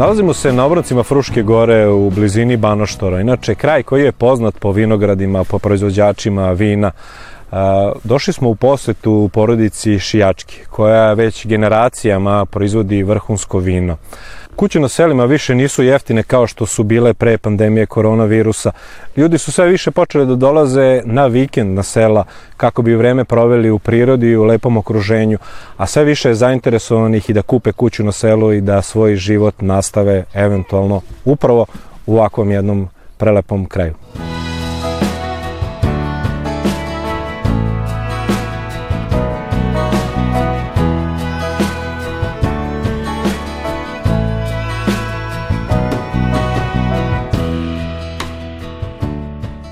Nalazimo se na obroncima Fruške gore u blizini Banoštora. Inače, kraj koji je poznat po vinogradima, po proizvođačima vina. Došli smo u posetu porodici Šijački, koja već generacijama proizvodi vrhunsko vino. Kuće na selima više nisu jeftine kao što su bile pre pandemije koronavirusa. Ljudi su sve više počeli da dolaze na vikend na sela kako bi vreme proveli u prirodi i u lepom okruženju, a sve više je zainteresovanih i da kupe kuću na selu i da svoj život nastave eventualno upravo u ovakvom jednom prelepom kraju.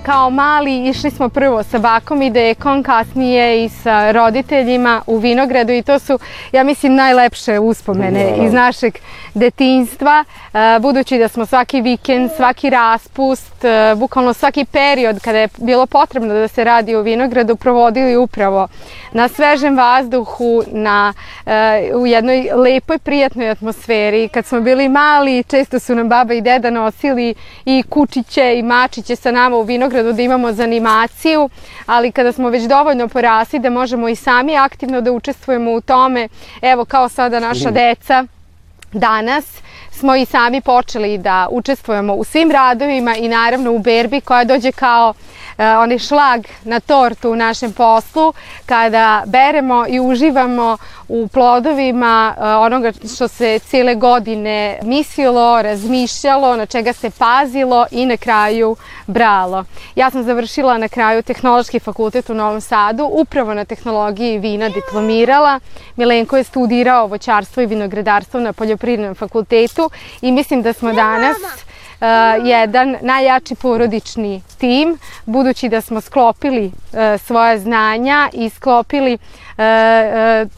Kao mali išli smo prvo sa bakom i dekom, kasnije i sa roditeljima u vinogradu i to su, ja mislim, najlepše uspomene iz našeg detinstva, e, budući da smo svaki vikend, svaki raspust, e, bukvalno svaki period kada je bilo potrebno da se radi u vinogradu, provodili upravo na svežem vazduhu, na, e, u jednoj lepoj, prijatnoj atmosferi. Kad smo bili mali, često su nam baba i deda nosili i kučiće i mačiće sa nama u vinogradu da imamo za animaciju, ali kada smo već dovoljno porasli da možemo i sami aktivno da učestvujemo u tome, evo kao sada naša deca, danas smo i sami počeli da učestvujemo u svim radovima i naravno u berbi koja dođe kao onaj šlag na tortu u našem poslu kada beremo i uživamo u plodovima uh, onoga što se cijele godine mislilo, razmišljalo, na čega se pazilo i na kraju bralo. Ja sam završila na kraju Tehnološki fakultet u Novom Sadu, upravo na tehnologiji vina diplomirala. Milenko je studirao voćarstvo i vinogradarstvo na Poljoprivrednom fakultetu i mislim da smo danas jedan najjači porodični tim, budući da smo sklopili uh, svoje znanja i sklopili uh,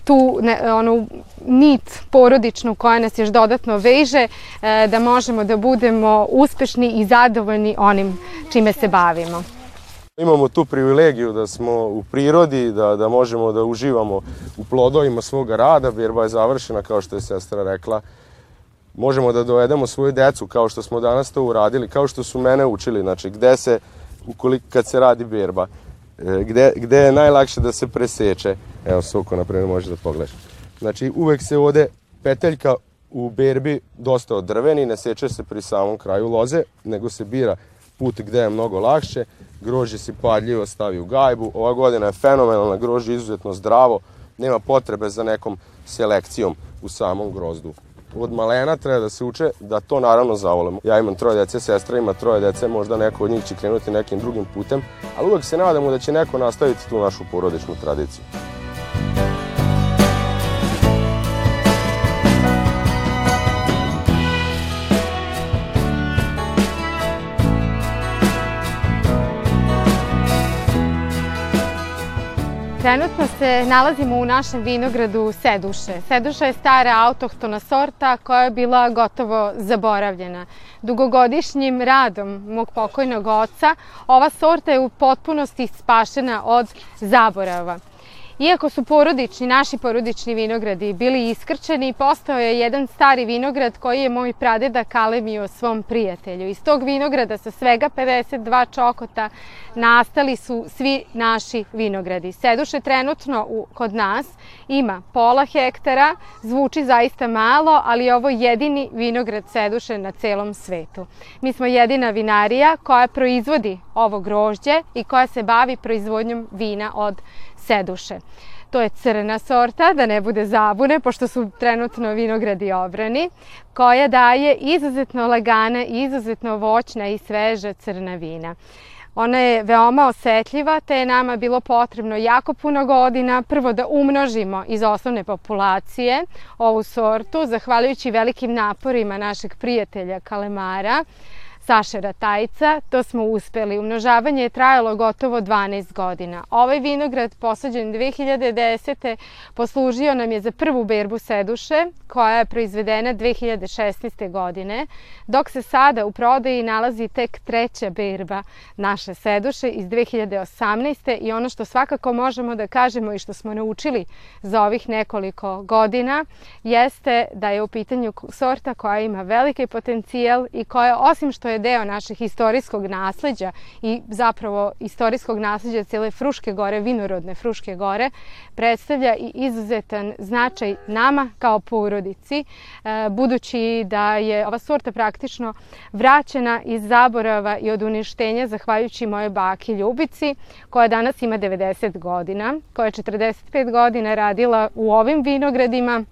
tu onu nit porodičnu koja nas još dodatno veže, da možemo da budemo uspešni i zadovoljni onim čime se bavimo. Imamo tu privilegiju da smo u prirodi, da, da možemo da uživamo u plodovima svoga rada. Berba je završena, kao što je sestra rekla, možemo da dovedemo svoju decu kao što smo danas to uradili, kao što su mene učili, znači gde se, ukoliko kad se radi berba, e, gde, gde je najlakše da se preseče, evo Soko na primjer može da pogledaš. Znači uvek se ode peteljka u berbi dosta od drveni, ne seče se pri samom kraju loze, nego se bira put gde je mnogo lakše, grožđe se padljivo stavi u gajbu, ova godina je fenomenalna, grožđe izuzetno zdravo, nema potrebe za nekom selekcijom u samom grozdu od malena treba da se uče da to naravno zavolimo. Ja imam troje dece, sestra ima troje dece, možda neko od njih će krenuti nekim drugim putem, ali uvek se nadamo da će neko nastaviti tu našu porodičnu tradiciju. Trenutno se nalazimo u našem vinogradu Seduše. Seduša je stara autohtona sorta koja je bila gotovo zaboravljena. Dugogodišnjim radom mog pokojnog oca ova sorta je u potpunosti spašena od zaborava. Iako su porodični, naši porodični vinogradi bili iskrčeni, postao je jedan stari vinograd koji je moj pradeda kalemio svom prijatelju. Iz tog vinograda sa svega 52 čokota nastali su svi naši vinogradi. Seduše trenutno u, kod nas ima pola hektara, zvuči zaista malo, ali ovo jedini vinograd Seduše na celom svetu. Mi smo jedina vinarija koja proizvodi ovo grožđe i koja se bavi proizvodnjom vina od seduše. To je crna sorta, da ne bude zabune, pošto su trenutno vinogradi obrani, koja daje izuzetno lagane, izuzetno voćna i sveža crna vina. Ona je veoma osetljiva, te je nama bilo potrebno jako puno godina prvo da umnožimo iz osnovne populacije ovu sortu, zahvaljujući velikim naporima našeg prijatelja Kalemara, Saše Ratajca. To smo uspeli. Umnožavanje je trajalo gotovo 12 godina. Ovaj vinograd posađen 2010. poslužio nam je za prvu berbu seduše koja je proizvedena 2016. godine, dok se sada u prodaji nalazi tek treća berba naše seduše iz 2018. i ono što svakako možemo da kažemo i što smo naučili za ovih nekoliko godina jeste da je u pitanju sorta koja ima veliki potencijal i koja osim što je deo našeg istorijskog nasleđa i zapravo istorijskog nasleđa cijele Fruške gore, vinorodne Fruške gore, predstavlja i izuzetan značaj nama kao porodici, e, budući da je ova sorta praktično vraćena iz zaborava i od uništenja zahvaljujući moje baki Ljubici, koja danas ima 90 godina, koja je 45 godina radila u ovim vinogradima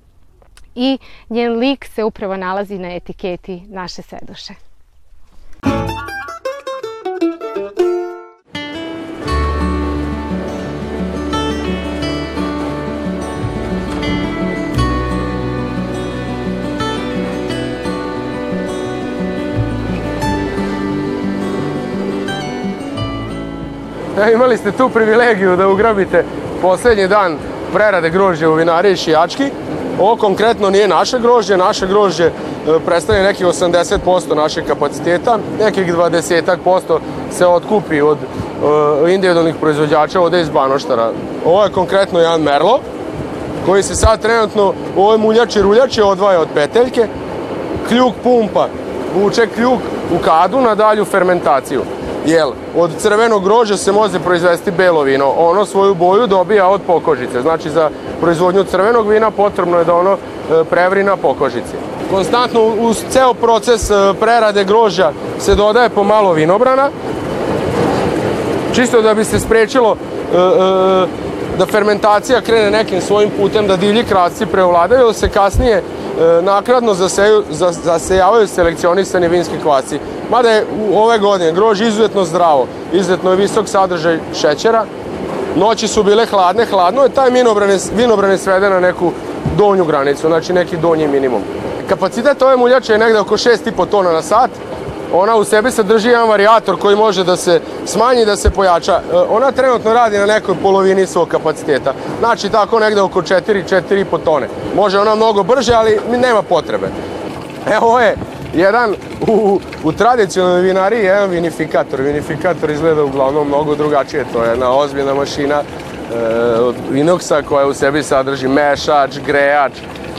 i njen lik se upravo nalazi na etiketi naše seduše. E, imali ste tu privilegiju da ugrabite poslednji dan prerade grožđa u vinariji Šijački. Ovo konkretno nije naše grožđe, naše grožđe e, predstavlja nekih 80% našeg kapaciteta, nekih 20% se otkupi od uh, individualnih proizvođača ovde iz Banoštara. Ovo je konkretno jedan Merlo, koji se sad trenutno u ovoj muljači ruljači odvaja od peteljke, kljuk pumpa vuče kljuk u kadu na dalju fermentaciju. Jel, od crvenog grožđa se može proizvesti belo vino. Ono svoju boju dobija od pokožice. Znači za proizvodnju crvenog vina potrebno je da ono e, prevri na pokožici. Konstantno uz ceo proces e, prerade grožđa se dodaje pomalo vinobrana. Čisto da bi se sprečilo e, da fermentacija krene nekim svojim putem, da divlji krasci preovladaju, se kasnije nakradno zaseju, zasejavaju selekcionisani vinski kvasci. Mada je u ove godine grož izuzetno zdravo, izuzetno je visok sadržaj šećera, noći su bile hladne, hladno je taj vinobrane, vinobrane svede na neku donju granicu, znači neki donji minimum. Kapacitet ove muljače je negde oko 6,5 tona na sat, ona u sebi sadrži jedan varijator koji može da se smanji da se pojača. E, ona trenutno radi na nekoj polovini svog kapaciteta. Znači tako negde oko 4, 4,5 tone. Može ona mnogo brže, ali nema potrebe. Evo je jedan u, u tradicionalnoj vinariji jedan vinifikator. Vinifikator izgleda uglavnom mnogo drugačije. To je jedna ozbiljna mašina e, od inoksa koja u sebi sadrži mešač, grejač.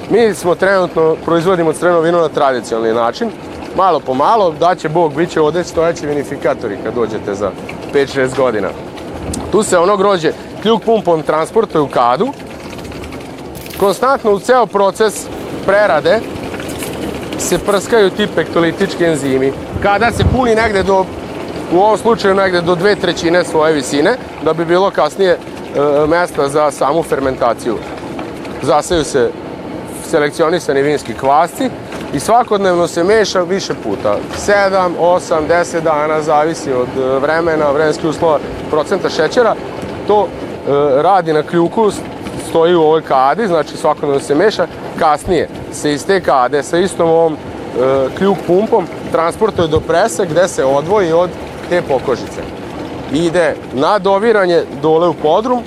Mi smo trenutno, proizvodimo crveno vino na tradicionalni način. Malo po malo, daće Bog, bit će ovde stojeći vinifikatori kad dođete za 5-6 godina. Tu se ono grođe kljuk pumpom transportuje u kadu. Konstantno u ceo proces prerade se prskaju ti pektolitički enzimi. Kada se puni negde do, u ovom slučaju negde do dve trećine svoje visine, da bi bilo kasnije e, mesta za samu fermentaciju. Zasaju se selekcionisani vinski kvasci i svakodnevno se meša više puta. 7, 8, 10 dana, zavisi od e, vremena, vremenskih uslova, procenta šećera. To e, radi na kljuku, stoji u ovoj kadi, znači svakodnevno se meša. Kasnije se iz te kade sa istom ovom e, kljuk pumpom transportuje do prese gde se odvoji od te pokožice. Ide na doviranje dole u podrum,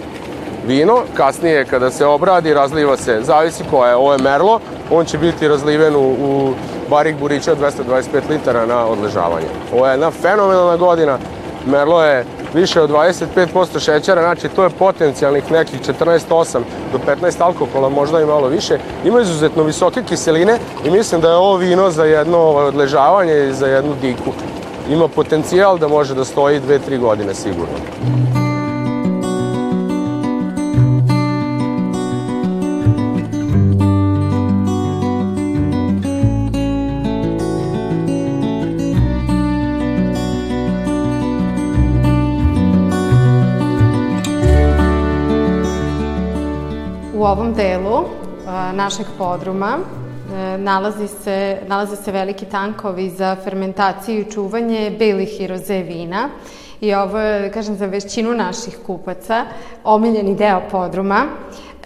vino, kasnije kada se obradi razliva se, zavisi koja je, ovo je merlo, on će biti razliven u, u barik burića 225 litara na odležavanje. Ovo je jedna fenomenalna godina, merlo je više od 25% šećera, znači to je potencijalnih nekih 14,8 do 15 alkohola, možda i malo više. Ima izuzetno visoke kiseline i mislim da je ovo vino za jedno ovaj, odležavanje i za jednu diku. Ima potencijal da može da stoji 2-3 godine sigurno. U ovom delu našeg podruma e, nalazi se, nalaze se veliki tankovi za fermentaciju i čuvanje belih i roze vina. I ovo je, kažem, za većinu naših kupaca omiljeni deo podruma.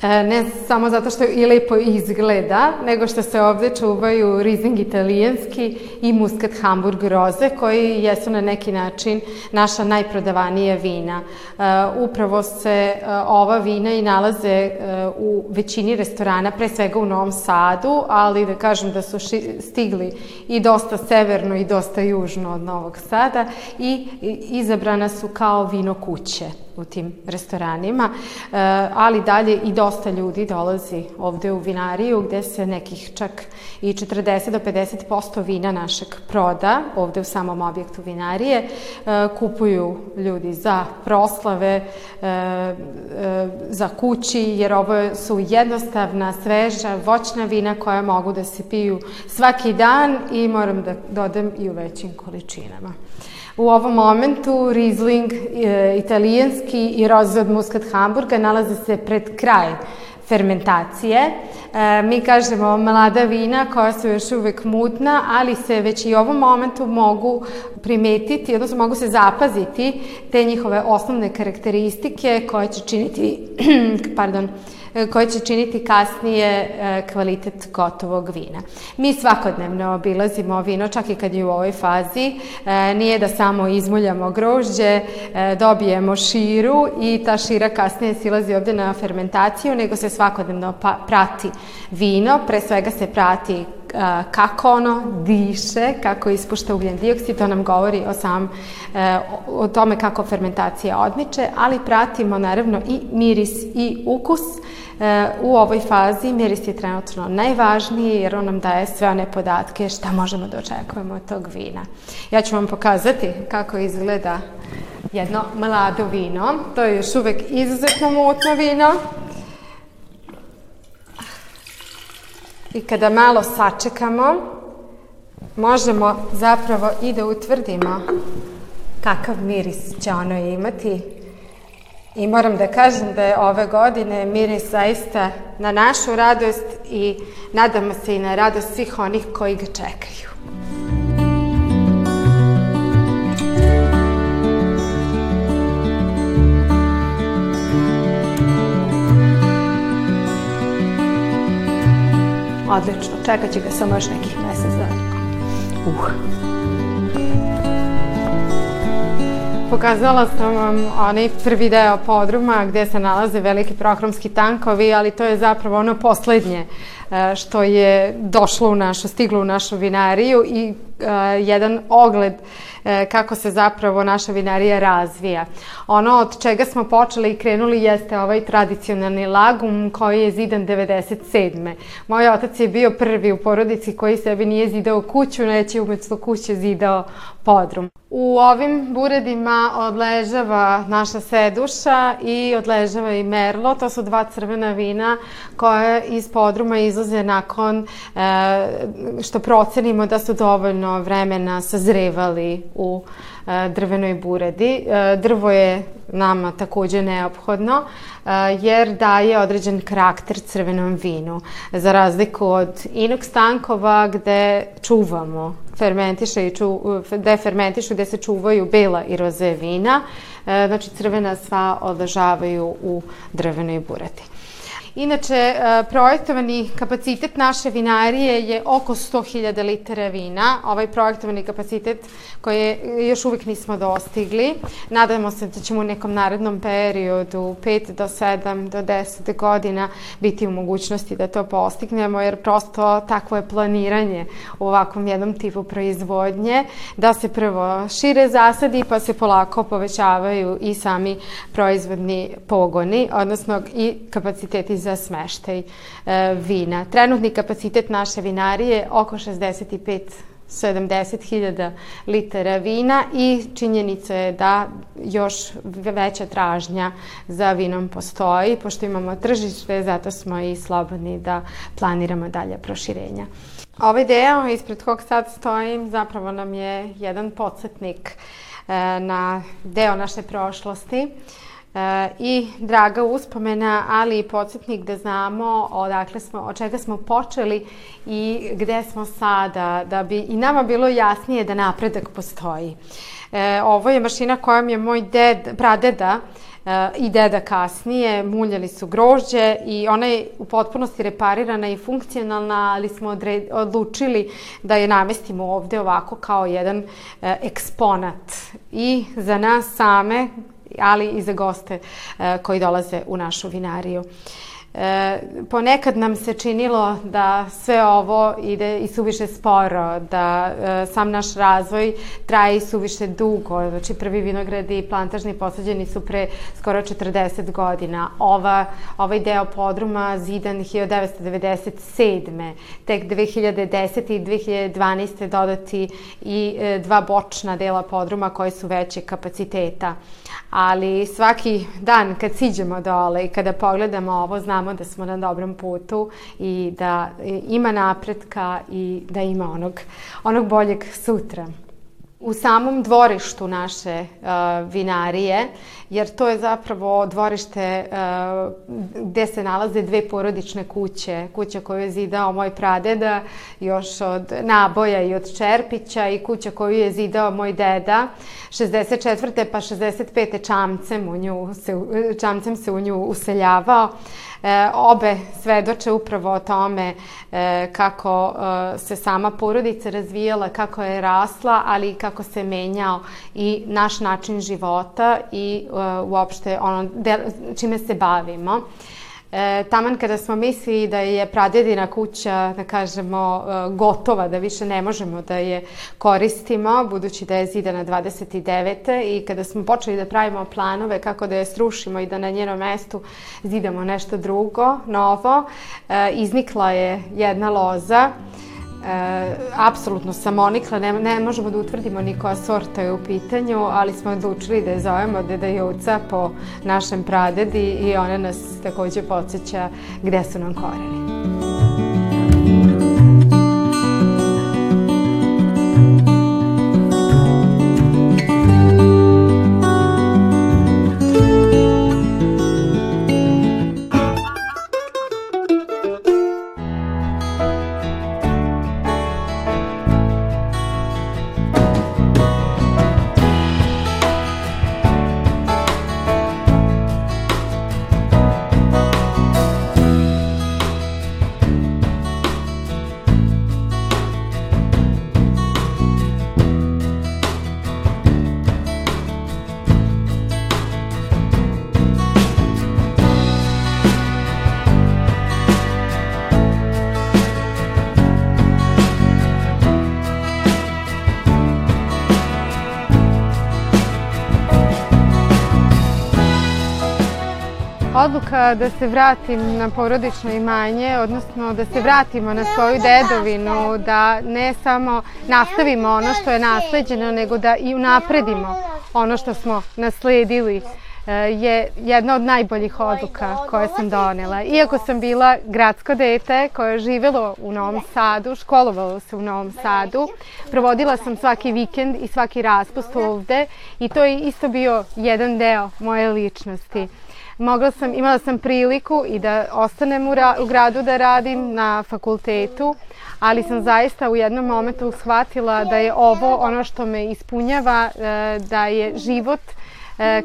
Ne samo zato što i lepo izgleda, nego što se ovde čuvaju Riesling italijanski i Muscat Hamburg roze, koji jesu na neki način naša najprodavanija vina. E, upravo se e, ova vina i nalaze u većini restorana, pre svega u Novom Sadu, ali da kažem da su stigli i dosta severno i dosta južno od Novog Sada i izabrana su kao vino kuće u tim restoranima, ali dalje i dosta ljudi dolazi ovde u vinariju gde se nekih čak i 40 do 50% vina našeg proda ovde u samom objektu vinarije. E, kupuju ljudi za proslave, e, e, za kući, jer ovo su jednostavna, sveža, voćna vina koja mogu da se piju svaki dan i moram da dodam i u većim količinama. U ovom momentu Riesling e, italijanski i roze od Muscat Hamburga nalaze se pred kraj fermentacije. E, mi kažemo mlada vina koja su još uvek mutna, ali se već i u ovom momentu mogu primetiti, odnosno mogu se zapaziti te njihove osnovne karakteristike koje će činiti, pardon, koje će činiti kasnije e, kvalitet gotovog vina. Mi svakodnevno obilazimo vino, čak i kad je u ovoj fazi. E, nije da samo izmuljamo grožđe, dobijemo širu i ta šira kasnije silazi ovde na fermentaciju, nego se svakodnevno pa, prati vino, pre svega se prati kako ono diše, kako ispušta ugljen dioksid, to nam govori o sam o tome kako fermentacija odmiče, ali pratimo naravno i miris i ukus U ovoj fazi miris je trenutno najvažniji jer on nam daje sve one podatke šta možemo da očekujemo od tog vina. Ja ću vam pokazati kako izgleda jedno mlado vino. To je još uvek izuzetno mutno vino. I kada malo sačekamo, možemo zapravo i da utvrdimo kakav miris će ono imati I moram da kažem da je ove godine miris zaista na našu radost i nadamo se i na radost svih onih koji ga čekaju. Odlično, čekat će ga samo još nekih mesec dana. Uh. Pokazala sam vam onaj prvi deo podruma gde se nalaze veliki prohromski tankovi, ali to je zapravo ono poslednje e, što je došlo u našu, stiglo u našu vinariju i jedan ogled uh, kako se zapravo naša vinarija razvija. Ono od čega smo počeli i krenuli jeste ovaj tradicionalni lagum koji je zidan 97. Moj otac je bio prvi u porodici koji sebi nije zidao kuću, neće umesto kuće zidao podrum. U ovim buredima odležava naša seduša i odležava i merlo. To su dva crvena vina koje iz podruma izlaze nakon e, što procenimo da su dovoljno vremena sazrevali u e, drvenoj buredi. E, drvo je nama takođe neophodno jer daje određen karakter crvenom vinu. Za razliku od inox tankova gde čuvamo fermentiše i ču, gde fermentišu, gde se čuvaju bela i roze vina, znači crvena sva odležavaju u drvenoj bureti. Inače, e, projektovani kapacitet naše vinarije je oko 100.000 litara vina. Ovaj projektovani kapacitet koji još uvijek nismo dostigli. Nadamo se da ćemo u nekom narednom periodu 5 do 7 do 10 godina biti u mogućnosti da to postignemo, jer prosto takvo je planiranje u ovakvom jednom tipu proizvodnje, da se prvo šire zasadi pa se polako povećavaju i sami proizvodni pogoni, odnosno i kapaciteti za smeštaj e, vina. Trenutni kapacitet naše vinarije je oko 65 70.000 litara vina i činjenica je da još veća tražnja za vinom postoji, pošto imamo tržište, zato smo i slobodni da planiramo dalje proširenja. Ovaj deo ispred kog sad stojim zapravo nam je jedan podsjetnik e, na deo naše prošlosti i draga uspomena, ali i podsjetnik da znamo odakle smo, od čega smo počeli i gde smo sada, da bi i nama bilo jasnije da napredak postoji. E, ovo je mašina kojom je moj ded, pradeda i deda kasnije, muljali su grožđe i ona je u potpunosti reparirana i funkcionalna, ali smo odred, odlučili da je namestimo ovde ovako kao jedan e, eksponat i za nas same, ali i za goste e, koji dolaze u našu vinariju. E, ponekad nam se činilo da sve ovo ide i suviše sporo, da e, sam naš razvoj traje i suviše dugo. Znači, prvi vinogradi i plantažni posađeni su pre skoro 40 godina. Ova, ovaj deo podruma zidan 1997. Tek 2010. i 2012. dodati i e, dva bočna dela podruma koji su veće kapaciteta. Ali svaki dan kad siđemo dole i kada pogledamo ovo, znamo znamo da smo na dobrom putu i da ima napretka i da ima onog, onog boljeg sutra u samom dvorištu naše uh, vinarije, jer to je zapravo dvorište uh, gde se nalaze dve porodične kuće. Kuća koju je zidao moj pradeda još od naboja i od Čerpića i kuća koju je zidao moj deda 64. pa 65. čamcem, u nju se, čamcem se u nju useljavao. E, obe svedoče upravo o tome e, kako e, se sama porodica razvijala, kako je rasla, ali i kako se menjao i naš način života i e, uopšte ono čime se bavimo. E, taman kada smo mislili da je pradjedina kuća, da kažemo, e, gotova, da više ne možemo da je koristimo, budući da je zidana 29. i kada smo počeli da pravimo planove kako da je srušimo i da na njenom mestu zidamo nešto drugo, novo, e, iznikla je jedna loza E, apsolutno samonikla, ne, ne možemo da utvrdimo ni koja sorta je u pitanju, ali smo odlučili da je zovemo Deda Juca po našem pradedi i ona nas takođe podsjeća gde su nam koreni. Odluka da se vratim na porodično imanje, odnosno da se vratimo na svoju dedovinu, da ne samo nastavimo ono što je nasleđeno, nego da i unapredimo ono što smo nasledili e, je jedna od najboljih odluka koje sam donela. Iako sam bila gradsko dete koje je živelo u Novom Sadu, školovalo se u Novom Sadu, provodila sam svaki vikend i svaki raspust ovde i to je isto bio jedan deo moje ličnosti mogla sam, imala sam priliku i da ostanem u, ra, u gradu da radim na fakultetu, ali sam zaista u jednom momentu shvatila da je ovo ono što me ispunjava, e, da je život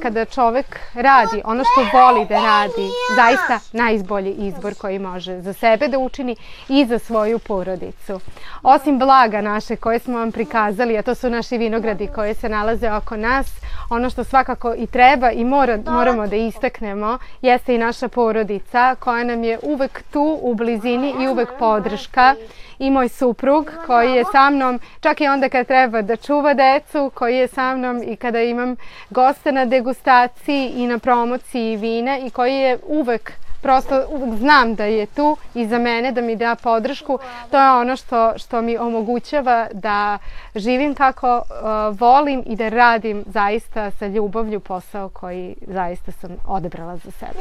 kada čovek radi ono što voli da radi, zaista najbolji izbor koji može za sebe da učini i za svoju porodicu. Osim blaga naše koje smo vam prikazali, a to su naši vinogradi koji se nalaze oko nas, ono što svakako i treba i mora, moramo da istaknemo jeste i naša porodica koja nam je uvek tu u blizini i uvek podrška i moj suprug koji je sa mnom čak i onda kad treba da čuva decu, koji je sa mnom i kada imam goste na degustaciji i na promociji vina i koji je uvek prosto znam da je tu i za mene da mi da podršku. To je ono što, što mi omogućava da živim kako uh, volim i da radim zaista sa ljubavlju posao koji zaista sam odebrala za sebe.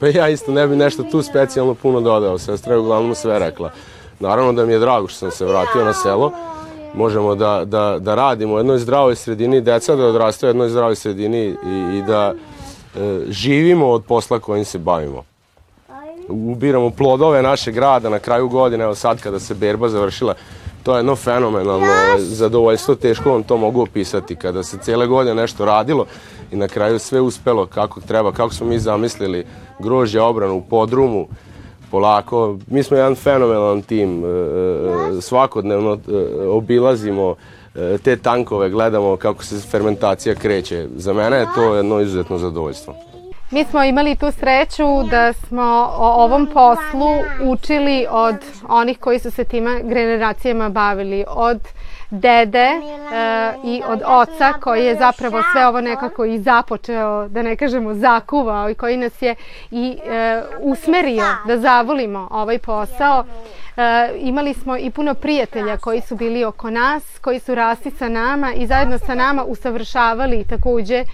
Pa ja isto ne bi nešto tu specijalno puno dodao. Sestra je uglavnom sve rekla. Naravno da mi je drago što sam se vratio na selo. Možemo da, da, da radimo u jednoj zdravoj sredini, deca da odrastaju u jednoj zdravoj sredini i, i da e, živimo od posla kojim se bavimo. Ubiramo plodove našeg grada na kraju godine, evo sad kada se berba završila, to je jedno fenomenalno zadovoljstvo, teško vam to mogu opisati kada se cijele godine nešto radilo i na kraju sve uspelo kako treba, kako smo mi zamislili grožđe obranu u podrumu, polako. Mi smo jedan fenomenalan tim, e, e, svakodnevno e, obilazimo te tankove, gledamo kako se fermentacija kreće. Za mene je to jedno izuzetno zadovoljstvo. Mi smo imali tu sreću da smo o ovom poslu učili od onih koji su se tima generacijama bavili, od dede e, i od oca koji je zapravo sve ovo nekako i započeo, da ne kažemo zakuvao i koji nas je i e, usmerio da zavolimo ovaj posao. E, imali smo i puno prijatelja koji su bili oko nas, koji su rasti sa nama i zajedno sa nama usavršavali takođe e,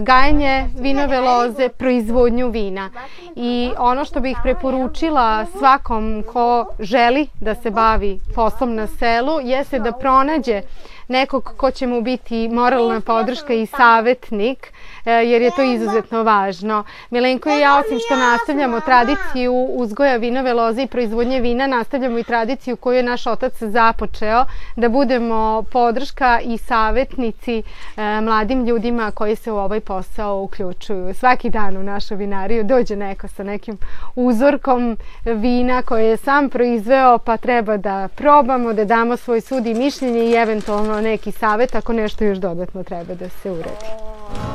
gajanje vinove loze, proizvodnju vina. I ono što bih preporučila svakom ko želi da se bavi poslom na selu jeste da pronađe nekog ko će mu biti moralna podrška i savetnik, e, jer je to izuzetno važno. Milenko i ja, osim što nastavljamo tradiciju uzgoja vinove loze i proizvodnje vina, nastavljamo i tradiciju koju je naš otac započeo, da budemo podrška i savetnici e, mladim ljudima koji se u ovaj posao uključuju. Svaki dan u našu vinariju dođe neko sa nekim uzorkom vina koje je sam proizveo, pa treba da probamo, da damo svoj sud i mišljenje i eventualno neki savet ako nešto još dodatno treba da se uradi.